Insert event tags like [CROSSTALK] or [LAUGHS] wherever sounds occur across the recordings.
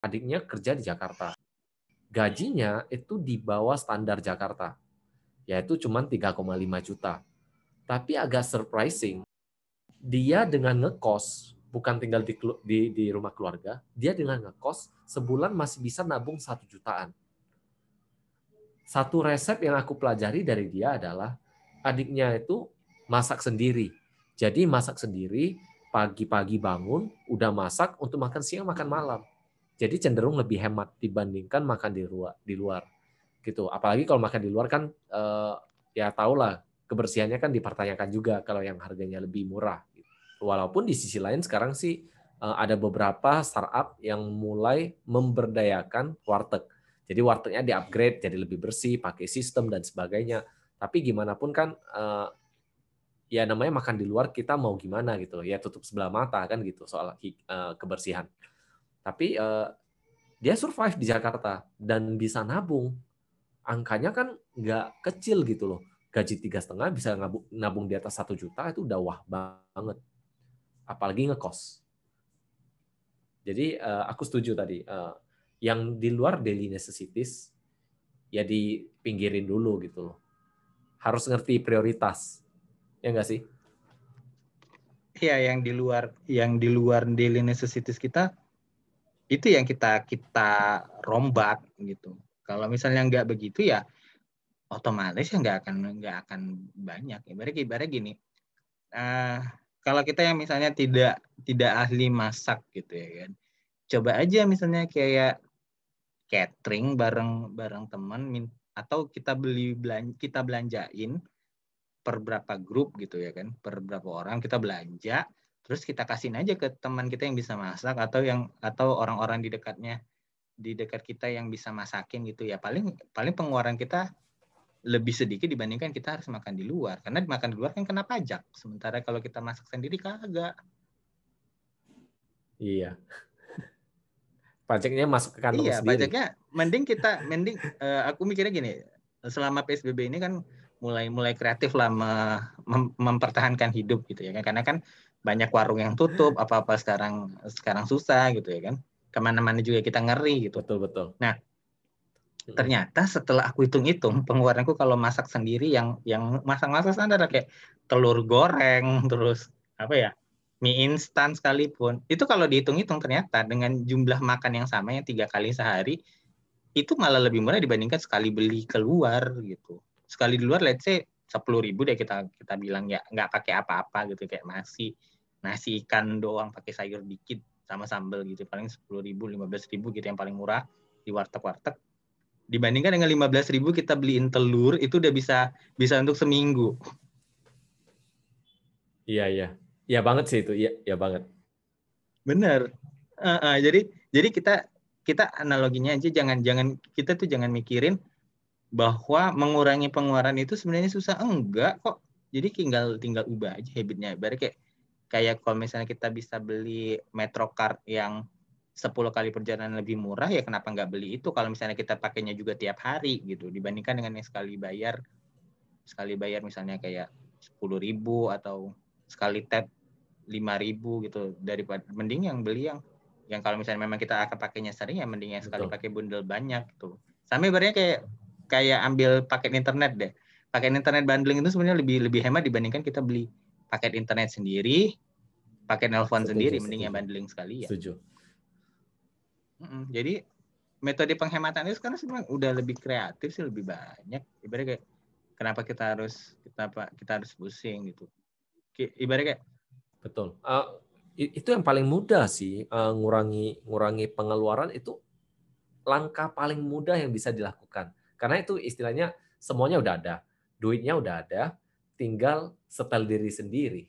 adiknya kerja di Jakarta. Gajinya itu di bawah standar Jakarta, yaitu cuma 3,5 juta. Tapi agak surprising, dia dengan ngekos, bukan tinggal di, di, di rumah keluarga, dia dengan ngekos sebulan masih bisa nabung satu jutaan. Satu resep yang aku pelajari dari dia adalah adiknya itu masak sendiri. Jadi masak sendiri, pagi-pagi bangun, udah masak untuk makan siang, makan malam. Jadi cenderung lebih hemat dibandingkan makan di luar. Di luar gitu. Apalagi kalau makan di luar kan eh, ya tahulah kebersihannya kan dipertanyakan juga kalau yang harganya lebih murah. Gitu. Walaupun di sisi lain sekarang sih eh, ada beberapa startup yang mulai memberdayakan warteg. Jadi wartegnya di-upgrade jadi lebih bersih, pakai sistem dan sebagainya. Tapi gimana pun kan eh, ya namanya makan di luar kita mau gimana gitu ya tutup sebelah mata kan gitu soal kebersihan tapi uh, dia survive di Jakarta dan bisa nabung. Angkanya kan nggak kecil gitu loh. Gaji tiga setengah bisa nabung di atas satu juta itu udah wah banget. Apalagi ngekos. Jadi uh, aku setuju tadi uh, yang di luar daily necessities ya dipinggirin dulu gitu loh. Harus ngerti prioritas. Ya enggak sih? Iya, yang di luar yang di luar daily necessities kita itu yang kita kita rombak gitu. Kalau misalnya nggak begitu ya otomatis ya nggak akan nggak akan banyak. Ibarat ibarat gini uh, kalau kita yang misalnya tidak tidak ahli masak gitu ya kan coba aja misalnya kayak catering bareng bareng teman atau kita beli belanja kita belanjain per berapa grup gitu ya kan per berapa orang kita belanja terus kita kasihin aja ke teman kita yang bisa masak atau yang atau orang-orang di dekatnya di dekat kita yang bisa masakin gitu ya. Paling paling pengeluaran kita lebih sedikit dibandingkan kita harus makan di luar. Karena makan di luar kan kena pajak. Sementara kalau kita masak sendiri kagak. Iya. [LAUGHS] Pajaknya masuk ke kantong iya, sendiri. pajaknya mending kita mending uh, aku mikirnya gini selama psbb ini kan mulai mulai kreatif lah mem mempertahankan hidup gitu ya kan. Karena kan banyak warung yang tutup apa-apa sekarang sekarang susah gitu ya kan. Ke mana-mana juga kita ngeri gitu. Betul betul. Nah ternyata setelah aku hitung-hitung pengeluaranku kalau masak sendiri yang yang masak-masak standar kayak telur goreng [LAUGHS] terus apa ya mie instan sekalipun. Itu kalau dihitung-hitung ternyata dengan jumlah makan yang sama yang tiga kali sehari itu malah lebih murah dibandingkan sekali beli keluar gitu. Sekali di luar let's say sepuluh ribu deh kita kita bilang ya nggak pakai apa-apa gitu kayak nasi nasi ikan doang pakai sayur dikit sama sambal gitu paling sepuluh ribu lima belas ribu gitu yang paling murah di warteg-warteg. Dibandingkan dengan lima belas ribu kita beliin telur itu udah bisa bisa untuk seminggu. Iya iya. Iya banget sih itu. Iya iya banget. Bener. Uh, uh, jadi jadi kita kita analoginya aja jangan jangan kita tuh jangan mikirin bahwa mengurangi pengeluaran itu sebenarnya susah. Enggak kok. Jadi tinggal tinggal ubah aja habitnya. Baru kayak kayak kalau misalnya kita bisa beli Metrocard yang 10 kali perjalanan lebih murah ya kenapa nggak beli itu? Kalau misalnya kita pakainya juga tiap hari gitu. Dibandingkan dengan yang sekali bayar sekali bayar misalnya kayak sepuluh ribu atau sekali tap lima ribu gitu. Daripada mending yang beli yang yang kalau misalnya memang kita akan pakainya sering ya mending yang sekali Betul. pakai bundle banyak tuh sama ibaratnya kayak kayak ambil paket internet deh. Paket internet bundling itu sebenarnya lebih lebih hemat dibandingkan kita beli paket internet sendiri, paket nelpon sendiri, setuju. mending yang bundling sekali ya. Setuju. Jadi metode penghematan itu sekarang sebenarnya udah lebih kreatif sih, lebih banyak. Ibaratnya kayak kenapa kita harus kita apa kita harus pusing gitu. Ibaratnya kayak betul. Uh, itu yang paling mudah sih uh, ngurangi ngurangi pengeluaran itu langkah paling mudah yang bisa dilakukan karena itu istilahnya semuanya udah ada, duitnya udah ada, tinggal setel diri sendiri.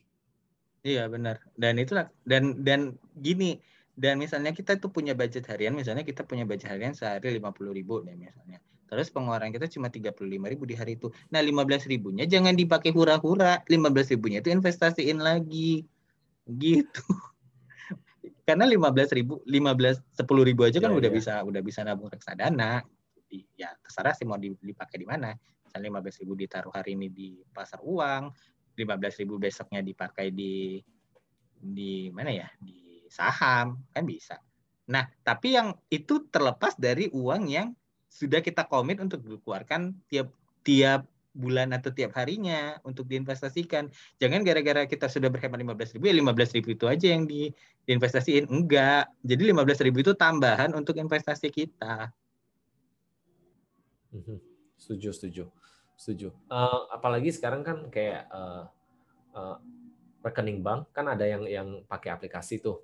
Iya benar. Dan itulah dan dan gini dan misalnya kita tuh punya budget harian, misalnya kita punya budget harian sehari lima puluh ribu misalnya. Terus pengeluaran kita cuma tiga puluh lima ribu di hari itu. Nah lima belas ribunya jangan dipakai hura-hura, lima belas ribunya itu investasiin lagi, gitu. [LAUGHS] Karena lima belas ribu, lima belas sepuluh ribu aja kan ya, udah ya. bisa udah bisa nabung reksadana di ya terserah sih mau dipakai di mana. Misalnya 15 ribu ditaruh hari ini di pasar uang, 15 ribu besoknya dipakai di di mana ya di saham kan bisa. Nah, tapi yang itu terlepas dari uang yang sudah kita komit untuk dikeluarkan tiap tiap bulan atau tiap harinya untuk diinvestasikan. Jangan gara-gara kita sudah berhemat 15 ribu, ya 15 ribu itu aja yang di, diinvestasiin. Enggak. Jadi 15 ribu itu tambahan untuk investasi kita. Mhm. Setuju, setuju. Setuju. Uh, apalagi sekarang kan kayak uh, uh, rekening bank kan ada yang yang pakai aplikasi tuh.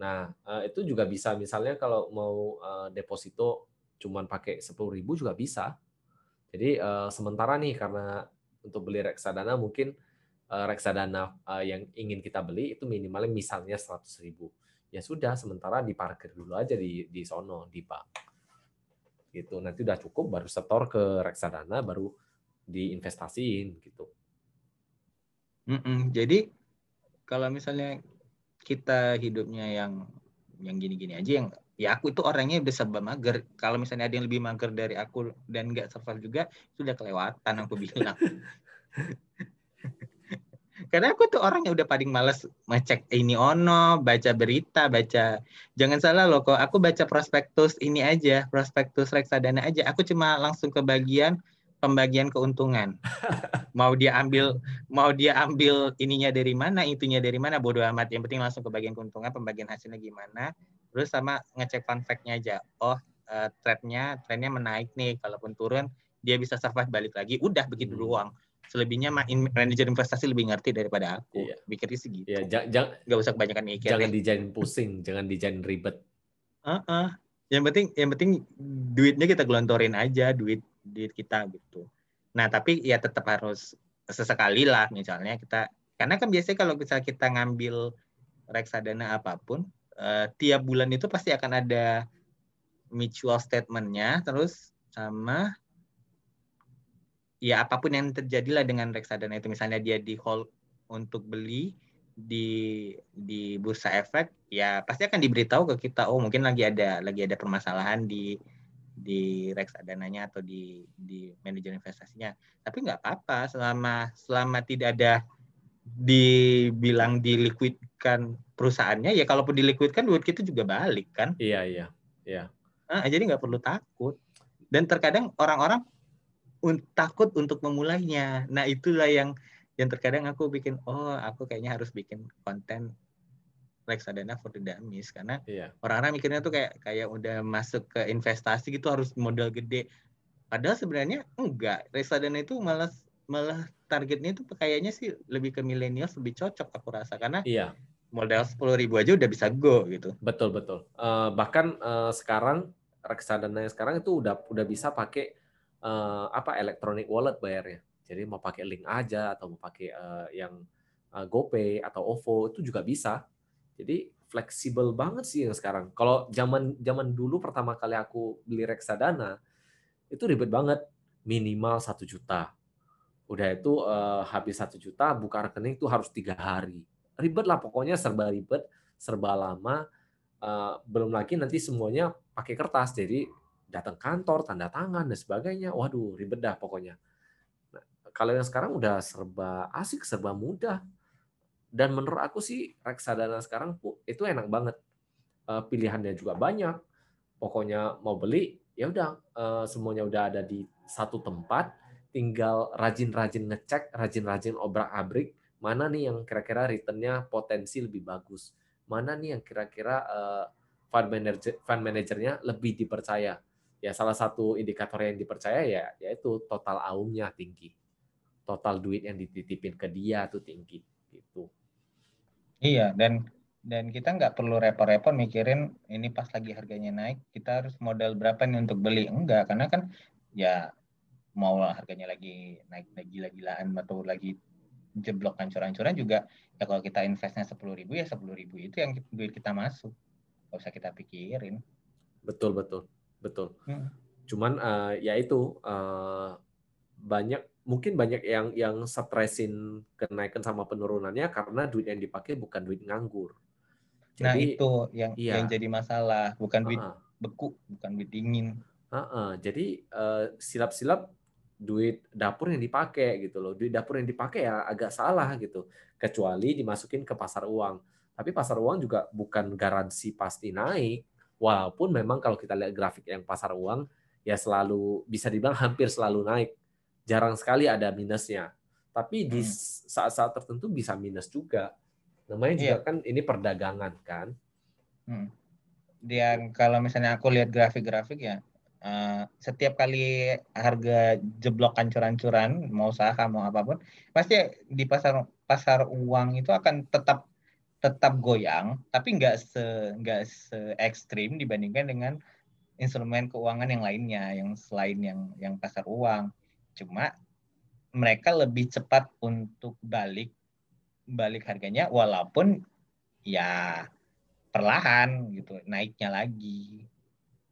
Nah, uh, itu juga bisa misalnya kalau mau uh, deposito cuman pakai 10.000 juga bisa jadi uh, sementara nih karena untuk beli reksadana mungkin uh, reksadana uh, yang ingin kita beli itu minimalnya misalnya 100 ribu. Ya sudah, sementara diparkir dulu aja di di sono di bank. Gitu. Nanti udah cukup baru setor ke reksadana baru diinvestasiin gitu. Mm -mm. Jadi kalau misalnya kita hidupnya yang yang gini-gini aja yang ya aku itu orangnya udah serba mager kalau misalnya ada yang lebih mager dari aku dan nggak survive juga sudah kelewatan aku bilang [LAUGHS] karena aku tuh orang yang udah paling males ngecek ini ono baca berita baca jangan salah loh kok aku baca prospektus ini aja prospektus reksadana aja. Aku cuma langsung ke bagian pembagian keuntungan. [LAUGHS] Mau dia ambil mau dia ambil ininya dari mana itunya dari mana bodoh amat. Yang penting langsung ke bagian keuntungan pembagian hasilnya gimana. Terus sama ngecek fun fact-nya aja. Oh uh, trendnya trendnya menaik nih kalaupun turun dia bisa survive balik lagi. Udah begitu hmm. doang selebihnya main manajer investasi lebih ngerti daripada aku iya. pikirnya segitu iya, jangan nggak usah kebanyakan mikir jangan deh. dijadiin pusing jangan dijadiin ribet uh -uh. yang penting yang penting duitnya kita gelontorin aja duit duit kita gitu nah tapi ya tetap harus sesekali lah misalnya kita karena kan biasanya kalau misalnya kita ngambil reksadana apa pun uh, tiap bulan itu pasti akan ada mutual statementnya terus sama ya apa pun yang terjadi lah dengan reksadana itu. Misalnya dia di hold untuk beli di di bursa efek ya pasti akan diberitahu ke kita oh mungkin lagi ada lagi ada permasalahan di di reksadananya atau di di manajer investasinya. Tapi nggak apa-apa selama selama tidak ada dibilang diliquidkan perusahaannya ya kalaupun diliquidkan duit kita juga balik kan? Iya iya iya. Nah, jadi nggak perlu takut. Dan terkadang orang-orang un takut untuk memulainya nah itulah yang yang terkadang aku bikin oh aku kayaknya harus bikin konten reksadana for the dummies karena iya. orang-orang mikirnya tuh kayak kayak udah masuk ke investasi gitu harus modal gede padahal sebenarnya enggak reksadana itu malah malah targetnya itu kayaknya sih lebih ke milenial lebih cocok aku rasa karena iya. modal sepuluh ribu aja udah bisa go gitu. Betul betul. Uh, bahkan uh, sekarang reksadana yang sekarang itu udah udah bisa pakai uh, apa electronic wallet bayarnya. Jadi mau pakai link aja atau mau pakai uh, yang uh, GoPay atau OVO itu juga bisa. Jadi fleksibel banget sih yang sekarang. Kalau zaman zaman dulu pertama kali aku beli reksadana itu ribet banget minimal satu juta udah itu uh, habis satu juta buka rekening itu harus tiga hari ribet lah pokoknya serba ribet serba lama uh, belum lagi nanti semuanya pakai kertas jadi datang kantor tanda tangan dan sebagainya. Waduh ribet dah pokoknya. Nah, kalau yang sekarang udah serba asik serba mudah. Dan menurut aku sih reksadana sekarang itu enak banget. Uh, pilihannya juga banyak. Pokoknya mau beli ya udah uh, semuanya udah ada di satu tempat. Tinggal rajin-rajin ngecek, rajin-rajin obrak-abrik, mana nih yang kira-kira returnnya potensi lebih bagus, mana nih yang kira-kira uh, fund manager fund manajernya lebih dipercaya. Ya salah satu indikator yang dipercaya ya yaitu total aumnya tinggi, total duit yang dititipin ke dia tuh tinggi, gitu. Iya dan dan kita nggak perlu repot-repot mikirin ini pas lagi harganya naik kita harus modal berapa nih untuk beli. Enggak karena kan ya mau harganya lagi naik naik gila-gilaan atau lagi jeblok hancur-hancuran juga ya kalau kita investnya sepuluh ribu ya sepuluh ribu itu yang duit kita masuk. Gak usah kita pikirin. Betul betul betul hmm. cuman uh, ya itu uh, banyak mungkin banyak yang yang stresin kenaikan sama penurunannya karena duit yang dipakai bukan duit nganggur nah, jadi, nah itu yang iya. yang jadi masalah bukan duit uh -uh. beku bukan duit dingin uh -uh. jadi uh, silap-silap duit dapur yang dipakai gitu loh. Duit dapur yang dipakai ya agak salah gitu. Kecuali dimasukin ke pasar uang. Tapi pasar uang juga bukan garansi pasti naik. Walaupun memang kalau kita lihat grafik yang pasar uang, ya selalu bisa dibilang hampir selalu naik. Jarang sekali ada minusnya. Tapi di hmm. saat-saat tertentu bisa minus juga. Namanya juga iya. kan ini perdagangan kan. Hmm. Yang kalau misalnya aku lihat grafik-grafik ya, uh, setiap kali harga jeblok ancur-ancuran, mau saham mau apa pun, pasti di pasar pasar uang itu akan tetap tetap goyang, tapi nggak se nggak se ekstrim dibandingkan dengan instrumen keuangan yang lainnya, yang selain yang yang pasar uang. Cuma mereka lebih cepat untuk balik balik harganya, walaupun ya perlahan gitu naiknya lagi.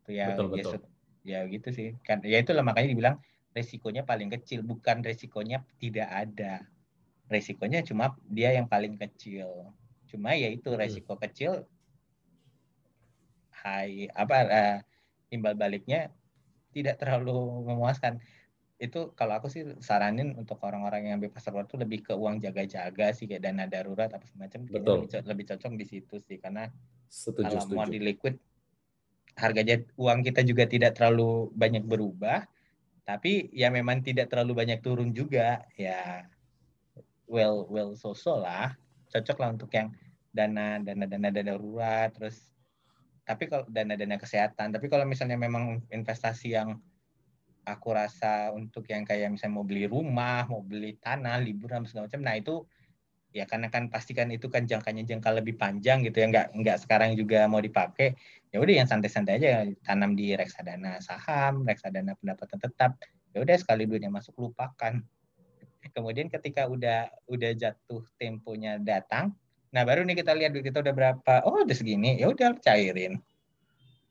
Itu ya betul, ya, betul. ya gitu sih. Kan ya itulah makanya dibilang resikonya paling kecil, bukan resikonya tidak ada. Resikonya cuma dia yang paling kecil Cuma ya itu hmm. resiko hmm. kecil high apa uh, imbal baliknya tidak terlalu memuaskan. Itu kalau aku sih saranin untuk orang-orang yang bebas luar itu lebih ke uang jaga-jaga sih kayak dana darurat apa semacam Betul. Lebih, lebih cocok di situ sih karena setuju, kalau setuju. mau di liquid harganya uang kita juga tidak terlalu banyak berubah tapi ya memang tidak terlalu banyak turun juga ya well well so so lah cocok lah untuk yang dana dana dana dana darurat terus tapi kalau dana dana kesehatan. Tapi kalau misalnya memang investasi yang aku rasa untuk yang kayak misalnya mau beli rumah mau beli tanah liburan segala macam nah itu ya karena kan pastikan itu kan jangkanya jangka lebih panjang gitu ya nggak nggak sekarang juga mau dipakai ya udah yang santai-santai aja tanam di reksadana saham reksadana pendapatan tetap ya udah sekali duitnya masuk lupakan Kemudian ketika udah udah jatuh temponya datang, nah baru nih kita lihat duit kita udah berapa. Oh, udah segini. Ya udah cairin.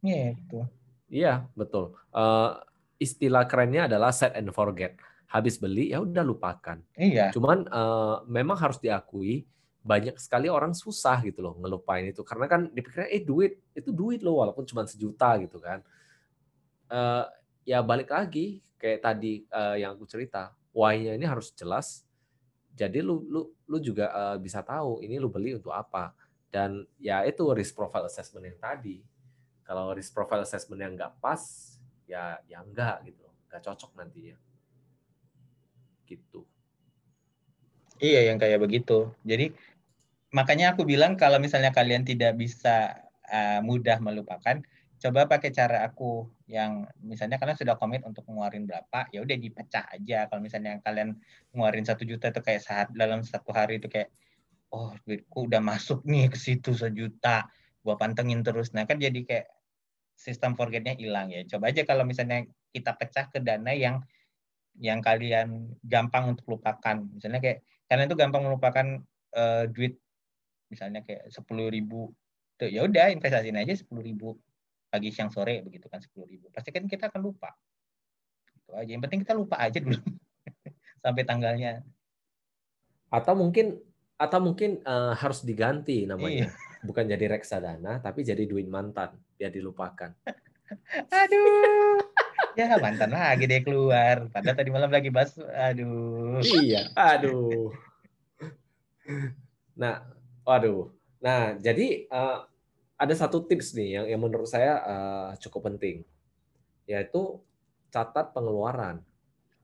Gitu. Iya, betul. Uh, istilah kerennya adalah set and forget. Habis beli ya udah lupakan. Iya. Cuman uh, memang harus diakui banyak sekali orang susah gitu loh ngelupain itu karena kan dipikirnya eh duit itu duit loh walaupun cuma sejuta gitu kan uh, ya balik lagi kayak tadi uh, yang aku cerita why-nya ini harus jelas. Jadi lu lu lu juga uh, bisa tahu ini lu beli untuk apa. Dan ya itu risk profile assessment yang tadi. Kalau risk profile assessment yang nggak pas, ya ya enggak gitu, nggak cocok nantinya. Gitu. Iya yang kayak begitu. Jadi makanya aku bilang kalau misalnya kalian tidak bisa uh, mudah melupakan, coba pakai cara aku yang misalnya kalian sudah komit untuk ngeluarin berapa ya udah dipecah aja. Kalau misalnya kalian ngeluarin satu juta itu kayak saat dalam satu hari itu kayak oh duitku udah masuk nih ke situ sejuta gua pantengin terus. Nah kan jadi kayak sistem forgetnya hilang ya. Coba aja kalau misalnya kita pecah ke dana yang yang kalian gampang untuk lupakan. Misalnya kayak kalian itu gampang melupakan uh, duit misalnya kayak sepuluh ribu ya udah investasiin aja sepuluh ribu pagi siang sore begitu kan sepuluh ribu. Pasti kan kita akan lupa. Itu aja. Yang penting kita lupa aja dulu. [LAUGHS] Sampai tanggalnya. Atau mungkin atau mungkin uh, harus diganti namanya. Iya. [LAUGHS] bukan jadi reksadana tapi jadi duit mantan biar dilupakan. [LAUGHS] Aduh. Ya mantan lagi deh keluar. Padahal tadi malam lagi bahas aduh. Iya. Aduh. Nah waduh. Nah jadi uh, ada satu tips nih yang, yang menurut saya uh, cukup penting, yaitu catat pengeluaran.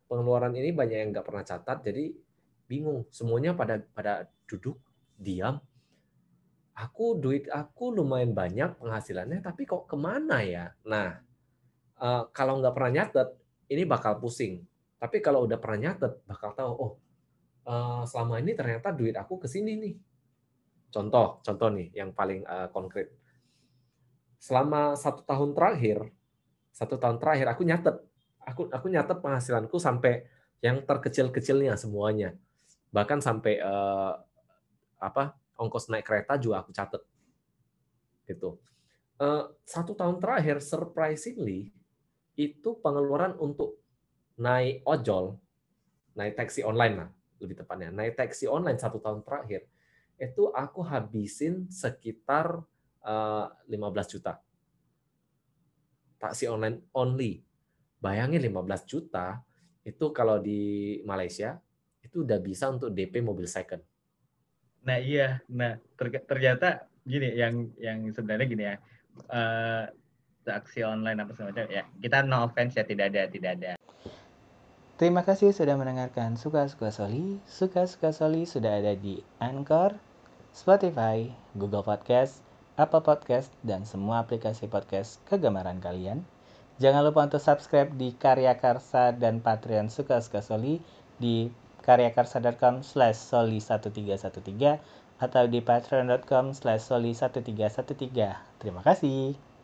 Pengeluaran ini banyak yang nggak pernah catat, jadi bingung. Semuanya pada pada duduk diam. Aku duit aku lumayan banyak penghasilannya, tapi kok ke mana ya? Nah, uh, kalau nggak pernah nyatet, ini bakal pusing. Tapi kalau udah pernah nyatet, bakal tahu, oh, uh, selama ini ternyata duit aku ke sini nih. Contoh, contoh nih yang paling uh, konkret selama satu tahun terakhir, satu tahun terakhir aku nyatet, aku aku nyatet penghasilanku sampai yang terkecil-kecilnya semuanya, bahkan sampai eh, apa ongkos naik kereta juga aku catet, gitu. Eh, satu tahun terakhir, surprisingly itu pengeluaran untuk naik ojol, naik taksi online lah lebih tepatnya, naik taksi online satu tahun terakhir itu aku habisin sekitar 15 eh, juta. Taksi online only. Bayangin 15 juta, itu kalau di Malaysia, itu udah bisa untuk DP mobil second. Nah iya, nah ternyata gini, yang yang sebenarnya gini ya, uh, aksi online apa semacam ya kita no offense ya tidak ada tidak ada Terima kasih sudah mendengarkan Suka-Suka Soli. Suka-Suka Soli sudah ada di Anchor, Spotify, Google Podcast, Apple Podcast, dan semua aplikasi podcast kegemaran kalian. Jangan lupa untuk subscribe di Karya Karsa dan Patreon Suka-Suka Soli di karyakarsa.com slash soli 1313 atau di patreon.com slash soli 1313. Terima kasih.